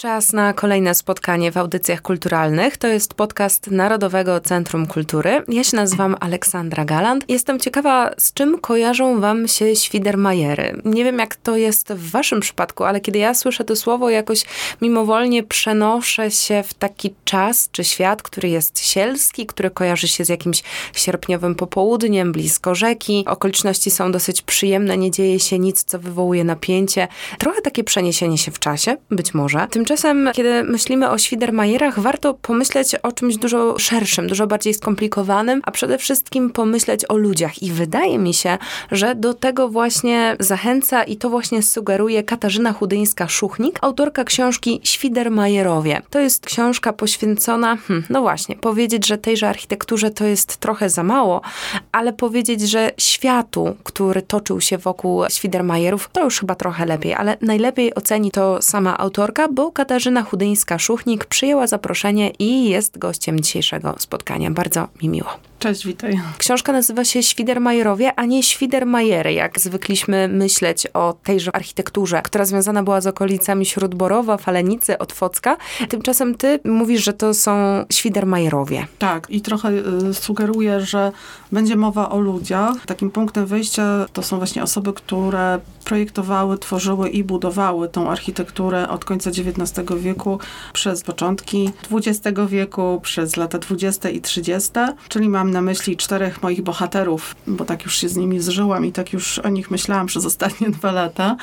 Czas na kolejne spotkanie w audycjach kulturalnych. To jest podcast Narodowego Centrum Kultury. Ja się nazywam Aleksandra Galant. Jestem ciekawa, z czym kojarzą wam się świdermajery. Nie wiem, jak to jest w waszym przypadku, ale kiedy ja słyszę to słowo, jakoś mimowolnie przenoszę się w taki czas czy świat, który jest sielski, który kojarzy się z jakimś sierpniowym popołudniem, blisko rzeki. Okoliczności są dosyć przyjemne, nie dzieje się nic, co wywołuje napięcie. Trochę takie przeniesienie się w czasie, być może. Tymczasem, kiedy myślimy o Świdermajerach, warto pomyśleć o czymś dużo szerszym, dużo bardziej skomplikowanym, a przede wszystkim pomyśleć o ludziach. I wydaje mi się, że do tego właśnie zachęca i to właśnie sugeruje Katarzyna Chudyńska-Szuchnik, autorka książki Świdermajerowie. To jest książka poświęcona, hmm, no właśnie, powiedzieć, że tejże architekturze to jest trochę za mało, ale powiedzieć, że światu, który toczył się wokół Świdermajerów, to już chyba trochę lepiej, ale najlepiej oceni to sama autorka, bo Katarzyna Chudyńska-Szuchnik przyjęła zaproszenie i jest gościem dzisiejszego spotkania. Bardzo mi miło. Cześć, witaj. Książka nazywa się Świdermajerowie, a nie Świdermajery, jak zwykliśmy myśleć o tejże architekturze, która związana była z okolicami Śródborowa, Falenicy, Otwocka. Tymczasem ty mówisz, że to są Świdermajerowie. Tak, i trochę y, sugeruję, że będzie mowa o ludziach. Takim punktem wyjścia to są właśnie osoby, które projektowały, tworzyły i budowały tą architekturę od końca XIX wieku przez początki XX wieku, przez lata 20 i 30, czyli mam na myśli czterech moich bohaterów, bo tak już się z nimi zżyłam i tak już o nich myślałam przez ostatnie dwa lata.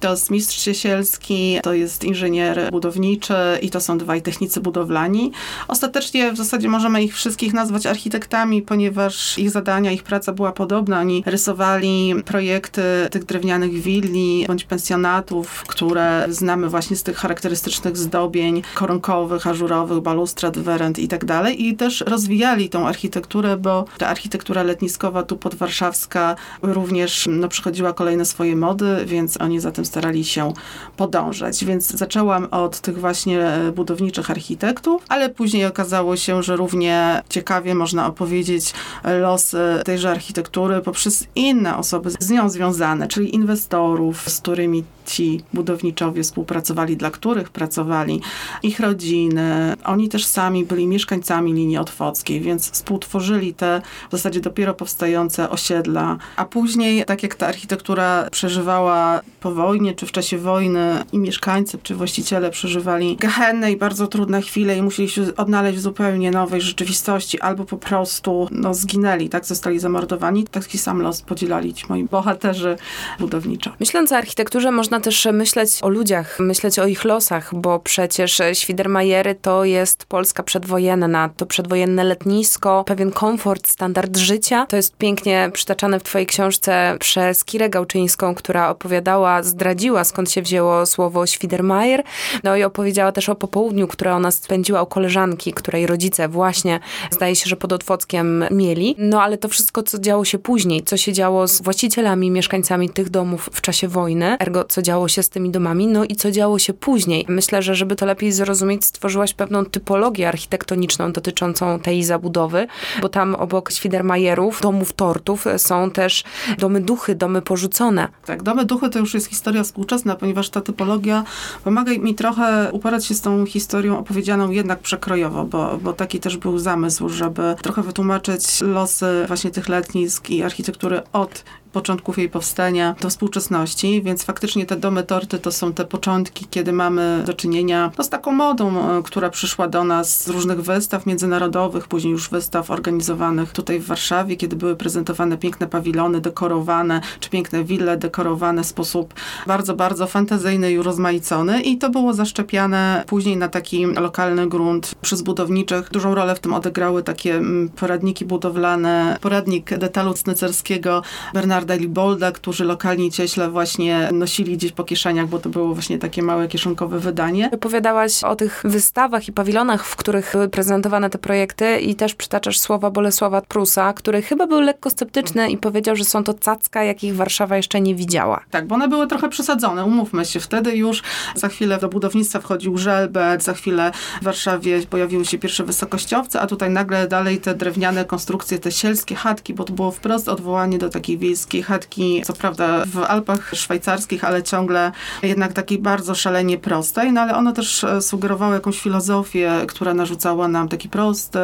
To jest mistrz Ciesielski, to jest inżynier budowniczy i to są dwaj technicy budowlani. Ostatecznie w zasadzie możemy ich wszystkich nazwać architektami, ponieważ ich zadania, ich praca była podobna. Oni rysowali projekty tych drewnianych willi bądź pensjonatów, które znamy właśnie z tych charakterystycznych zdobień koronkowych, ażurowych, balustrad, werend i tak dalej. I też rozwijali tą architekturę, bo ta architektura letniskowa tu podwarszawska również no, przychodziła kolejne swoje mody, więc oni za tym starali się podążać. Więc zaczęłam od tych właśnie budowniczych architektów, ale później okazało się, że równie ciekawie można opowiedzieć losy tejże architektury poprzez inne osoby z nią związane, czyli inwestorów, z którymi ci budowniczowie współpracowali, dla których pracowali, ich rodziny. Oni też sami byli mieszkańcami linii otwockiej, więc współtworzyli te w zasadzie dopiero powstające osiedla. A później, tak jak ta architektura przeżywała po wojnie, czy w czasie wojny i mieszkańcy, czy właściciele przeżywali gehenne i bardzo trudne chwile i musieli się odnaleźć w zupełnie nowej rzeczywistości, albo po prostu no, zginęli, tak, zostali zamordowani. Taki sam los podzielali ci moi bohaterzy budowniczo. Myśląc o architekturze, można też myśleć o ludziach, myśleć o ich losach, bo przecież Świdermajery to jest Polska przedwojenna, to przedwojenne letnisko, pewien komfort, standard życia. To jest pięknie przytaczane w twojej książce przez Kirę Gałczyńską, która opowiadała, zdradziła skąd się wzięło słowo Świdermajer. No i opowiedziała też o popołudniu, które ona spędziła u koleżanki, której rodzice właśnie, zdaje się, że pod Otwockiem mieli. No ale to wszystko, co działo się później, co się działo z właścicielami, mieszkańcami tych domów w czasie wojny, ergo co działo się z tymi domami, no i co działo się później. Myślę, że żeby to lepiej zrozumieć, stworzyłaś pewną typologię architektoniczną dotyczącą tej zabudowy, bo tam obok Świdermajerów, domów tortów są też domy duchy, domy porzucone. Tak, domy duchy to już jest historia współczesna, ponieważ ta typologia pomaga mi trochę uporać się z tą historią opowiedzianą jednak przekrojowo, bo, bo taki też był zamysł, żeby trochę wytłumaczyć losy właśnie tych letnisk i architektury od początków jej powstania do współczesności, więc faktycznie te domy torty to są te początki, kiedy mamy do czynienia no, z taką modą, e, która przyszła do nas z różnych wystaw międzynarodowych, później już wystaw organizowanych tutaj w Warszawie, kiedy były prezentowane piękne pawilony dekorowane, czy piękne wille dekorowane w sposób bardzo, bardzo fantazyjny i urozmaicony i to było zaszczepiane później na taki lokalny grunt przez budowniczych. Dużą rolę w tym odegrały takie mm, poradniki budowlane, poradnik detalu cnycerskiego Bernarda Libolda, którzy lokalni cieśle właśnie nosili gdzieś po kieszeniach, bo to było właśnie takie małe kieszonkowe wydanie. Opowiadałaś o tych wystawach i pawilonach, w których były prezentowane te projekty i też przytaczasz słowa Bolesława Prusa, który chyba był lekko sceptyczny i powiedział, że są to cacka, jakich Warszawa jeszcze nie widziała. Tak, bo one były trochę przesadzone, umówmy się. Wtedy już za chwilę do budownictwa wchodził żelbet, za chwilę w Warszawie pojawiły się pierwsze wysokościowce, a tutaj nagle dalej te drewniane konstrukcje, te sielskie chatki, bo to było wprost odwołanie do takiej wiejskiej polskie chatki, co prawda w Alpach szwajcarskich, ale ciągle jednak takiej bardzo szalenie prostej, no ale one też e, sugerowały jakąś filozofię, która narzucała nam taki prosty,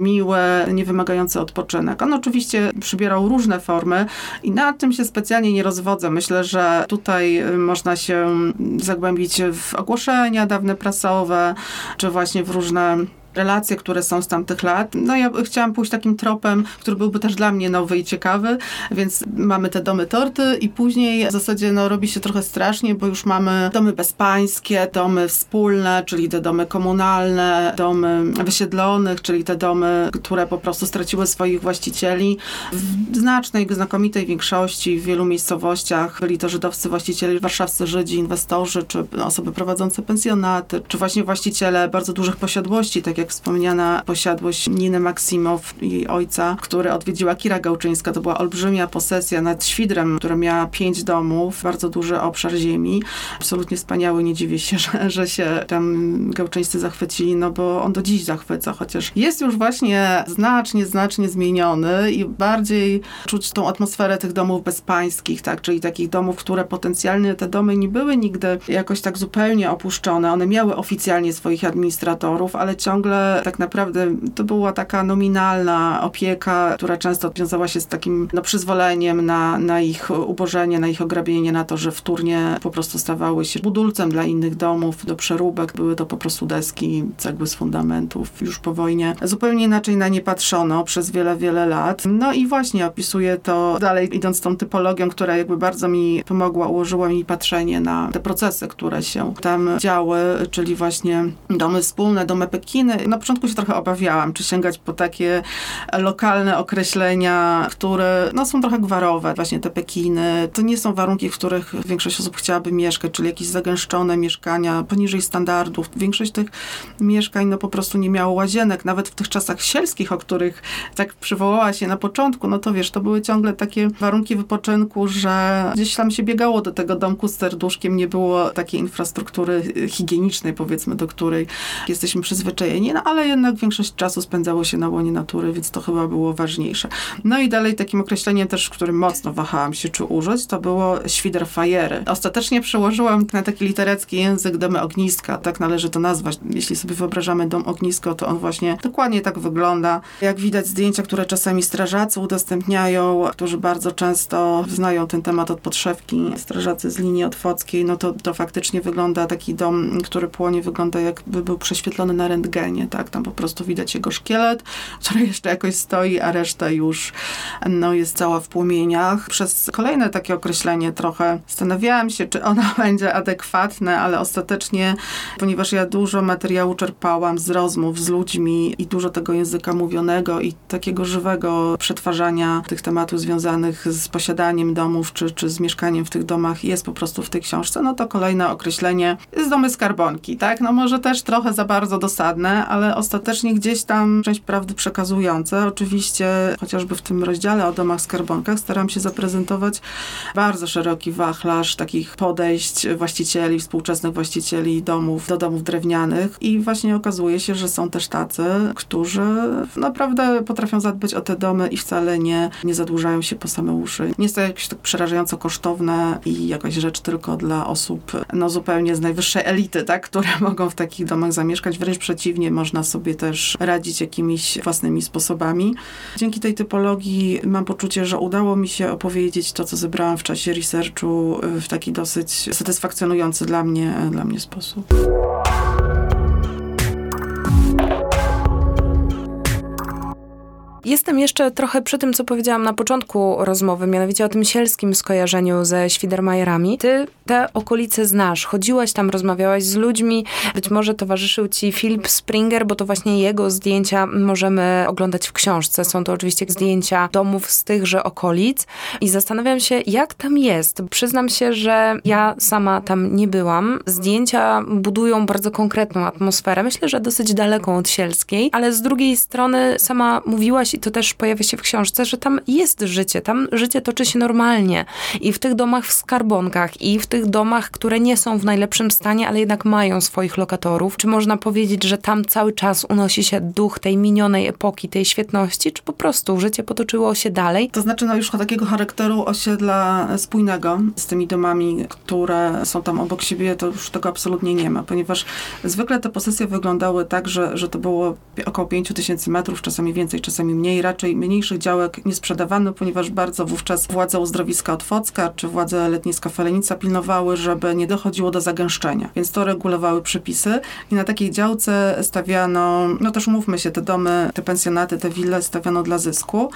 miły, niewymagający odpoczynek. On oczywiście przybierał różne formy i nad tym się specjalnie nie rozwodzę. Myślę, że tutaj e, można się zagłębić w ogłoszenia dawne prasowe, czy właśnie w różne relacje, które są z tamtych lat. No ja chciałam pójść takim tropem, który byłby też dla mnie nowy i ciekawy, więc mamy te domy torty i później w zasadzie no, robi się trochę strasznie, bo już mamy domy bezpańskie, domy wspólne, czyli te domy komunalne, domy wysiedlonych, czyli te domy, które po prostu straciły swoich właścicieli. W znacznej, znakomitej większości w wielu miejscowościach byli to żydowscy właściciele, warszawscy Żydzi, inwestorzy, czy osoby prowadzące pensjonaty, czy właśnie właściciele bardzo dużych posiadłości, tak jak jak wspomniana posiadłość Niny Maksimow, jej ojca, który odwiedziła Kira Gałczyńska. To była olbrzymia posesja nad Świdrem, która miała pięć domów, bardzo duży obszar ziemi. Absolutnie wspaniały, nie dziwię się, że, że się tam Gałczyńscy zachwycili, no bo on do dziś zachwyca, chociaż jest już właśnie znacznie, znacznie zmieniony i bardziej czuć tą atmosferę tych domów bezpańskich, tak, czyli takich domów, które potencjalnie te domy nie były nigdy jakoś tak zupełnie opuszczone. One miały oficjalnie swoich administratorów, ale ciągle tak naprawdę to była taka nominalna opieka, która często wiązała się z takim no, przyzwoleniem na, na ich ubożenie, na ich ograbienie, na to, że wtórnie po prostu stawały się budulcem dla innych domów, do przeróbek. Były to po prostu deski, cegły z fundamentów już po wojnie. Zupełnie inaczej na nie patrzono przez wiele, wiele lat. No i właśnie opisuję to dalej, idąc tą typologią, która jakby bardzo mi pomogła, ułożyła mi patrzenie na te procesy, które się tam działy, czyli właśnie domy wspólne, domy Pekiny, na początku się trochę obawiałam, czy sięgać po takie lokalne określenia, które no, są trochę gwarowe, właśnie te Pekiny. To nie są warunki, w których większość osób chciałaby mieszkać, czyli jakieś zagęszczone mieszkania poniżej standardów. Większość tych mieszkań no, po prostu nie miało łazienek, nawet w tych czasach sielskich, o których tak przywołała się na początku, no to wiesz, to były ciągle takie warunki wypoczynku, że gdzieś tam się biegało do tego domku z serduszkiem, nie było takiej infrastruktury higienicznej, powiedzmy, do której jesteśmy przyzwyczajeni no ale jednak większość czasu spędzało się na łonie natury, więc to chyba było ważniejsze. No i dalej takim określeniem też, którym mocno wahałam się, czy użyć, to było świderfajery. Ostatecznie przełożyłam na taki literecki język domy ogniska, tak należy to nazwać. Jeśli sobie wyobrażamy dom ognisko, to on właśnie dokładnie tak wygląda. Jak widać zdjęcia, które czasami strażacy udostępniają, którzy bardzo często znają ten temat od podszewki, strażacy z linii otwockiej, no to, to faktycznie wygląda taki dom, który płonie, wygląda jakby był prześwietlony na rentgenie tak? Tam po prostu widać jego szkielet, który jeszcze jakoś stoi, a reszta już no, jest cała w płomieniach. Przez kolejne takie określenie trochę zastanawiałam się, czy ono będzie adekwatne, ale ostatecznie, ponieważ ja dużo materiału czerpałam z rozmów z ludźmi i dużo tego języka mówionego i takiego żywego przetwarzania tych tematów związanych z posiadaniem domów, czy, czy z mieszkaniem w tych domach jest po prostu w tej książce, no to kolejne określenie jest domy skarbonki, tak? No może też trochę za bardzo dosadne, ale ostatecznie gdzieś tam część prawdy przekazujące. Oczywiście, chociażby w tym rozdziale o domach skarbonkach, staram się zaprezentować bardzo szeroki wachlarz takich podejść właścicieli, współczesnych właścicieli domów do domów drewnianych i właśnie okazuje się, że są też tacy, którzy naprawdę potrafią zadbać o te domy i wcale nie, nie zadłużają się po same uszy. Nie jest to jakieś tak przerażająco kosztowne i jakaś rzecz tylko dla osób no zupełnie z najwyższej elity, tak, które mogą w takich domach zamieszkać. Wręcz przeciwnie, można sobie też radzić jakimiś własnymi sposobami. Dzięki tej typologii mam poczucie, że udało mi się opowiedzieć to, co zebrałam w czasie researchu w taki dosyć satysfakcjonujący dla mnie, dla mnie sposób. Jestem jeszcze trochę przy tym, co powiedziałam na początku rozmowy, mianowicie o tym sielskim skojarzeniu ze Świdermajerami. Ty te okolice znasz, chodziłaś tam, rozmawiałaś z ludźmi, być może towarzyszył ci Philip Springer, bo to właśnie jego zdjęcia możemy oglądać w książce. Są to oczywiście zdjęcia domów z tychże okolic i zastanawiam się, jak tam jest. Przyznam się, że ja sama tam nie byłam. Zdjęcia budują bardzo konkretną atmosferę, myślę, że dosyć daleką od sielskiej, ale z drugiej strony sama mówiłaś i to też pojawia się w książce, że tam jest życie, tam życie toczy się normalnie i w tych domach w skarbonkach i w tych domach, które nie są w najlepszym stanie, ale jednak mają swoich lokatorów. Czy można powiedzieć, że tam cały czas unosi się duch tej minionej epoki, tej świetności, czy po prostu życie potoczyło się dalej? To znaczy, no już takiego charakteru osiedla spójnego z tymi domami, które są tam obok siebie, to już tego absolutnie nie ma, ponieważ zwykle te posesje wyglądały tak, że, że to było około 5 tysięcy metrów, czasami więcej, czasami mniej. Raczej mniejszych działek nie sprzedawano, ponieważ bardzo wówczas władze uzdrowiska Otwocka czy władze letniska Felenica pilnowały, żeby nie dochodziło do zagęszczenia, więc to regulowały przepisy i na takiej działce stawiano, no też mówmy się, te domy, te pensjonaty, te wille stawiano dla zysku,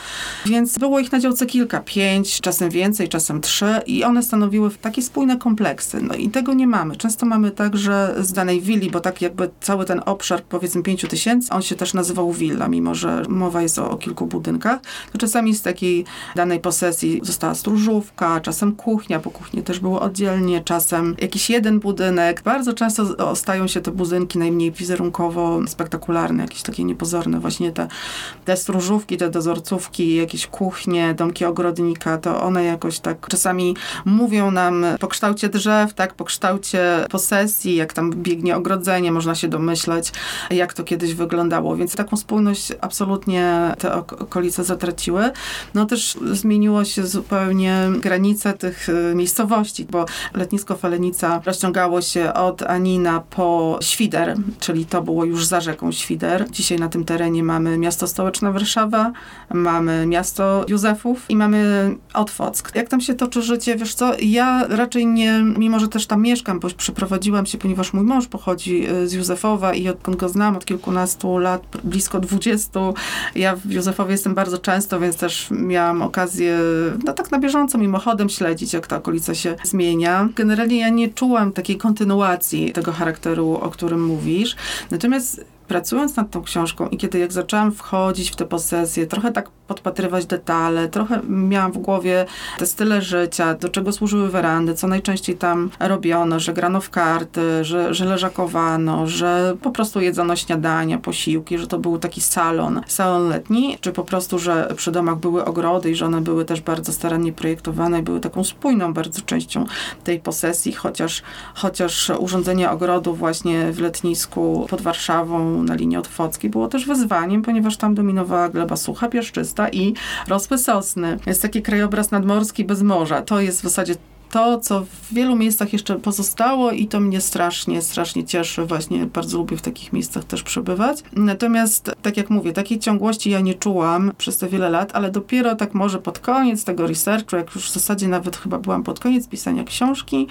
więc było ich na działce kilka, pięć, czasem więcej, czasem trzy i one stanowiły takie spójne kompleksy. No i tego nie mamy. Często mamy tak, że z danej willi, bo tak jakby cały ten obszar powiedzmy pięciu tysięcy, on się też nazywał willa, mimo że mowa jest o kilku budynkach, to czasami z takiej danej posesji została stróżówka, czasem kuchnia, bo kuchnie też było oddzielnie, czasem jakiś jeden budynek. Bardzo często stają się te budynki najmniej wizerunkowo spektakularne, jakieś takie niepozorne. Właśnie te, te stróżówki, te dozorcówki, jakieś kuchnie, domki ogrodnika, to one jakoś tak czasami mówią nam po kształcie drzew, tak, po kształcie posesji, jak tam biegnie ogrodzenie, można się domyśleć, jak to kiedyś wyglądało. Więc taką spójność absolutnie te okolice zatraciły. No też zmieniło się zupełnie granice tych y, miejscowości, bo letnisko Falenica rozciągało się od Anina po Świder, czyli to było już za rzeką Świder. Dzisiaj na tym terenie mamy miasto stołeczne Warszawa, mamy miasto Józefów i mamy Otwock. Jak tam się toczy życie, wiesz co, ja raczej nie, mimo że też tam mieszkam, bo przeprowadziłam się, ponieważ mój mąż pochodzi y, z Józefowa i odkąd go znam od kilkunastu lat, blisko dwudziestu, ja w Józefowie jestem bardzo często, więc też miałam okazję, no tak na bieżąco, mimochodem śledzić, jak ta okolica się zmienia. Generalnie ja nie czułam takiej kontynuacji tego charakteru, o którym mówisz. Natomiast pracując nad tą książką i kiedy jak zaczęłam wchodzić w te posesje, trochę tak podpatrywać detale, trochę miałam w głowie te style życia, do czego służyły werandy, co najczęściej tam robiono, że grano w karty, że, że leżakowano, że po prostu jedzono śniadania, posiłki, że to był taki salon, salon letni, czy po prostu, że przy domach były ogrody i że one były też bardzo starannie projektowane i były taką spójną bardzo częścią tej posesji, chociaż, chociaż urządzenie ogrodu właśnie w letnisku pod Warszawą na linii otwockiej było też wyzwaniem, ponieważ tam dominowała gleba sucha, piaszczysta i rosły sosny. Jest taki krajobraz nadmorski bez morza. To jest w zasadzie to, co w wielu miejscach jeszcze pozostało i to mnie strasznie, strasznie cieszy. Właśnie bardzo lubię w takich miejscach też przebywać. Natomiast, tak jak mówię, takiej ciągłości ja nie czułam przez te wiele lat, ale dopiero tak może pod koniec tego researchu, jak już w zasadzie nawet chyba byłam pod koniec pisania książki,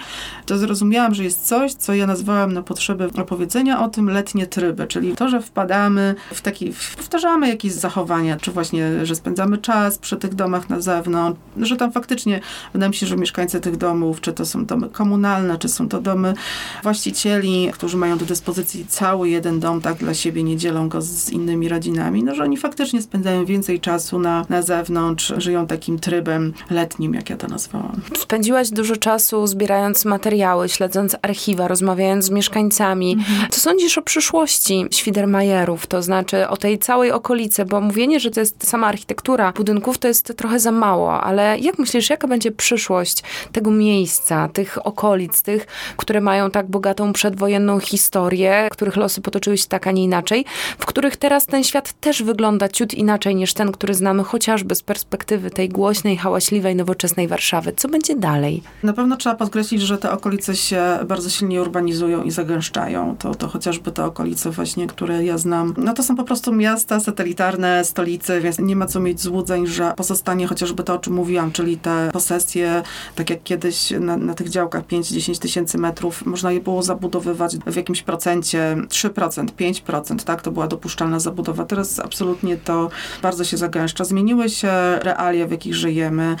to zrozumiałam, że jest coś, co ja nazwałam na potrzeby opowiedzenia o tym letnie tryby, czyli to, że wpadamy w taki, powtarzamy jakieś zachowania, czy właśnie, że spędzamy czas przy tych domach na zewnątrz, że tam faktycznie wydaje mi się, że mieszkańcy tych domów domów, czy to są domy komunalne, czy są to domy właścicieli, którzy mają do dyspozycji cały jeden dom, tak dla siebie, nie dzielą go z innymi rodzinami, no że oni faktycznie spędzają więcej czasu na, na zewnątrz, żyją takim trybem letnim, jak ja to nazwałam. Spędziłaś dużo czasu zbierając materiały, śledząc archiwa, rozmawiając z mieszkańcami. Mhm. Co sądzisz o przyszłości Świdermajerów, to znaczy o tej całej okolicy, bo mówienie, że to jest sama architektura budynków, to jest trochę za mało, ale jak myślisz, jaka będzie przyszłość tego miejsca, tych okolic, tych, które mają tak bogatą przedwojenną historię, których losy potoczyły się tak, a nie inaczej, w których teraz ten świat też wygląda ciut inaczej niż ten, który znamy chociażby z perspektywy tej głośnej, hałaśliwej, nowoczesnej Warszawy. Co będzie dalej? Na pewno trzeba podkreślić, że te okolice się bardzo silnie urbanizują i zagęszczają. To, to chociażby te okolice właśnie, które ja znam, no to są po prostu miasta satelitarne, stolicy, więc nie ma co mieć złudzeń, że pozostanie chociażby to, o czym mówiłam, czyli te posesje, tak jak kiedyś kiedyś na, na tych działkach 5-10 tysięcy metrów można je było zabudowywać w jakimś procencie 3%, 5%, tak? To była dopuszczalna zabudowa. Teraz absolutnie to bardzo się zagęszcza. Zmieniły się realia, w jakich żyjemy.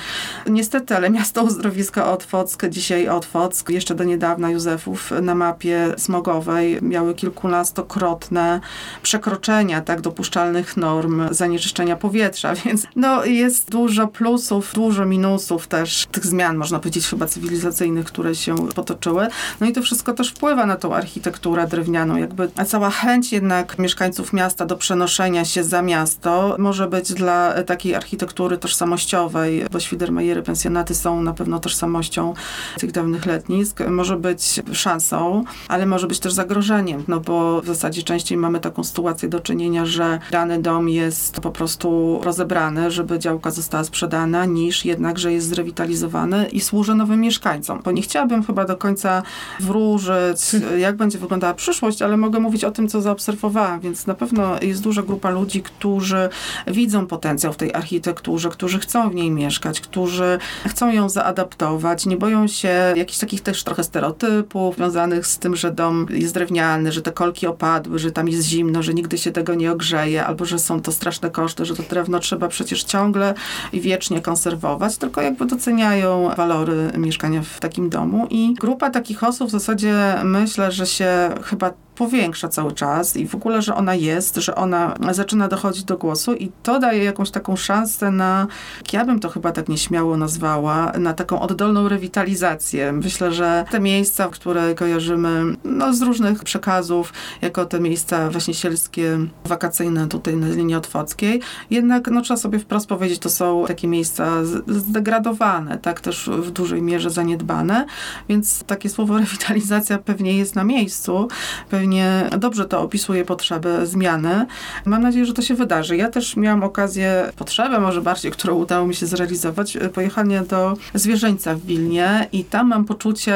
Niestety, ale miasto uzdrowiska Otwock, dzisiaj Otwock, jeszcze do niedawna Józefów na mapie smogowej miały kilkunastokrotne przekroczenia, tak? Dopuszczalnych norm zanieczyszczenia powietrza, więc no jest dużo plusów, dużo minusów też tych zmian, można powiedzieć chyba cywilizacyjnych, które się potoczyły. No i to wszystko też wpływa na tą architekturę drewnianą. Jakby cała chęć jednak mieszkańców miasta do przenoszenia się za miasto może być dla takiej architektury tożsamościowej, bo Świdermajery, pensjonaty są na pewno tożsamością tych dawnych letnisk. Może być szansą, ale może być też zagrożeniem, no bo w zasadzie częściej mamy taką sytuację do czynienia, że dany dom jest po prostu rozebrany, żeby działka została sprzedana, niż jednak, że jest zrewitalizowany i służy nowym mieszkańcom. Bo nie chciałabym chyba do końca wróżyć, jak będzie wyglądała przyszłość, ale mogę mówić o tym, co zaobserwowałam, więc na pewno jest duża grupa ludzi, którzy widzą potencjał w tej architekturze, którzy chcą w niej mieszkać, którzy chcą ją zaadaptować, nie boją się jakichś takich też trochę stereotypów związanych z tym, że dom jest drewniany, że te kolki opadły, że tam jest zimno, że nigdy się tego nie ogrzeje, albo że są to straszne koszty, że to drewno trzeba przecież ciągle i wiecznie konserwować, tylko jakby doceniają walory mieszkania w takim domu i grupa takich osób w zasadzie myślę, że się chyba powiększa cały czas i w ogóle, że ona jest, że ona zaczyna dochodzić do głosu i to daje jakąś taką szansę na, ja bym to chyba tak nieśmiało nazwała, na taką oddolną rewitalizację. Myślę, że te miejsca, które kojarzymy no, z różnych przekazów, jako te miejsca właśnie sielskie, wakacyjne tutaj na linii otwockiej, jednak no, trzeba sobie wprost powiedzieć, to są takie miejsca zdegradowane, tak też w dużej mierze zaniedbane, więc takie słowo rewitalizacja pewnie jest na miejscu, pewnie pewnie dobrze to opisuje potrzeby zmiany. Mam nadzieję, że to się wydarzy. Ja też miałam okazję, potrzebę może bardziej, którą udało mi się zrealizować, pojechanie do zwierzęcia w Wilnie i tam mam poczucie,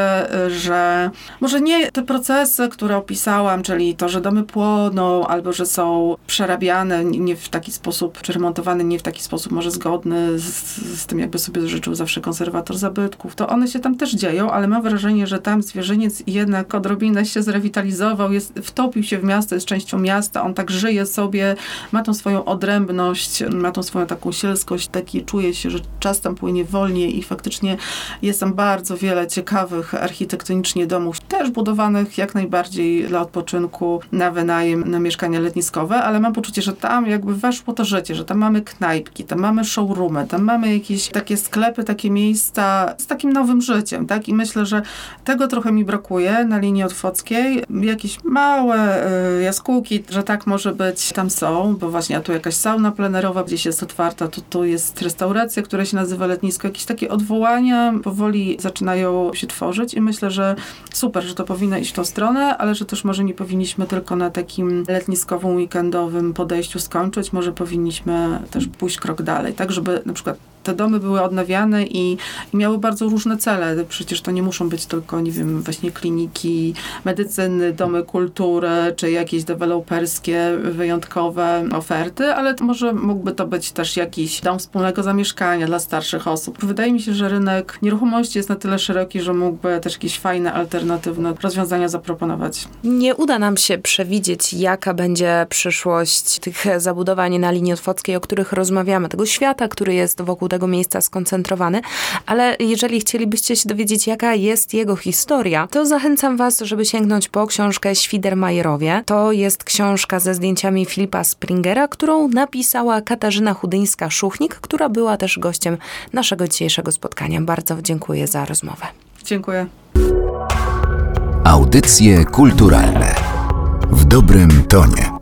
że może nie te procesy, które opisałam, czyli to, że domy płoną albo że są przerabiane nie w taki sposób, czy remontowane nie w taki sposób może zgodny z, z tym, jakby sobie życzył zawsze konserwator zabytków, to one się tam też dzieją, ale mam wrażenie, że tam zwierzyniec jednak odrobinę się zrewitalizował, jest, wtopił się w miasto, jest częścią miasta, on tak żyje sobie, ma tą swoją odrębność, ma tą swoją taką sielskość, taki czuje się, że czas tam płynie wolniej i faktycznie jest tam bardzo wiele ciekawych architektonicznie domów, też budowanych jak najbardziej dla odpoczynku, na wynajem, na mieszkania letniskowe, ale mam poczucie, że tam jakby weszło to życie, że tam mamy knajpki, tam mamy showroomy, tam mamy jakieś takie sklepy, takie miejsca z takim nowym życiem, tak? I myślę, że tego trochę mi brakuje na linii otwockiej. Jakieś małe y, jaskółki, że tak może być, tam są, bo właśnie a tu jakaś sauna plenerowa gdzieś jest otwarta, tu, tu jest restauracja, która się nazywa letnisko. Jakieś takie odwołania powoli zaczynają się tworzyć i myślę, że super, że to powinno iść w tą stronę, ale że też może nie powinniśmy tylko na takim letniskowym, weekendowym podejściu skończyć, może powinniśmy też pójść krok dalej, tak żeby na przykład te domy były odnawiane i, i, miały bardzo różne cele. Przecież to nie muszą być tylko, nie wiem, właśnie kliniki medycyny, domy kultury, czy jakieś deweloperskie, wyjątkowe oferty, ale może mógłby to być też jakiś dom wspólnego zamieszkania dla starszych osób. Wydaje mi się, że rynek nieruchomości jest na tyle szeroki, że mógłby też jakieś fajne, alternatywne rozwiązania zaproponować. Nie uda nam się przewidzieć, jaka będzie przyszłość tych zabudowań na linii otwockiej, o których rozmawiamy, tego świata, który jest wokół tego miejsca skoncentrowany, ale jeżeli chcielibyście się dowiedzieć, jaka jest jego historia, to zachęcam Was, żeby sięgnąć po książkę Świdermajerowie. To jest książka ze zdjęciami Filipa Springera, którą napisała Katarzyna Chudyńska-Szuchnik, która była też gościem naszego dzisiejszego spotkania. Bardzo dziękuję za rozmowę. Dziękuję. Audycje kulturalne w dobrym tonie.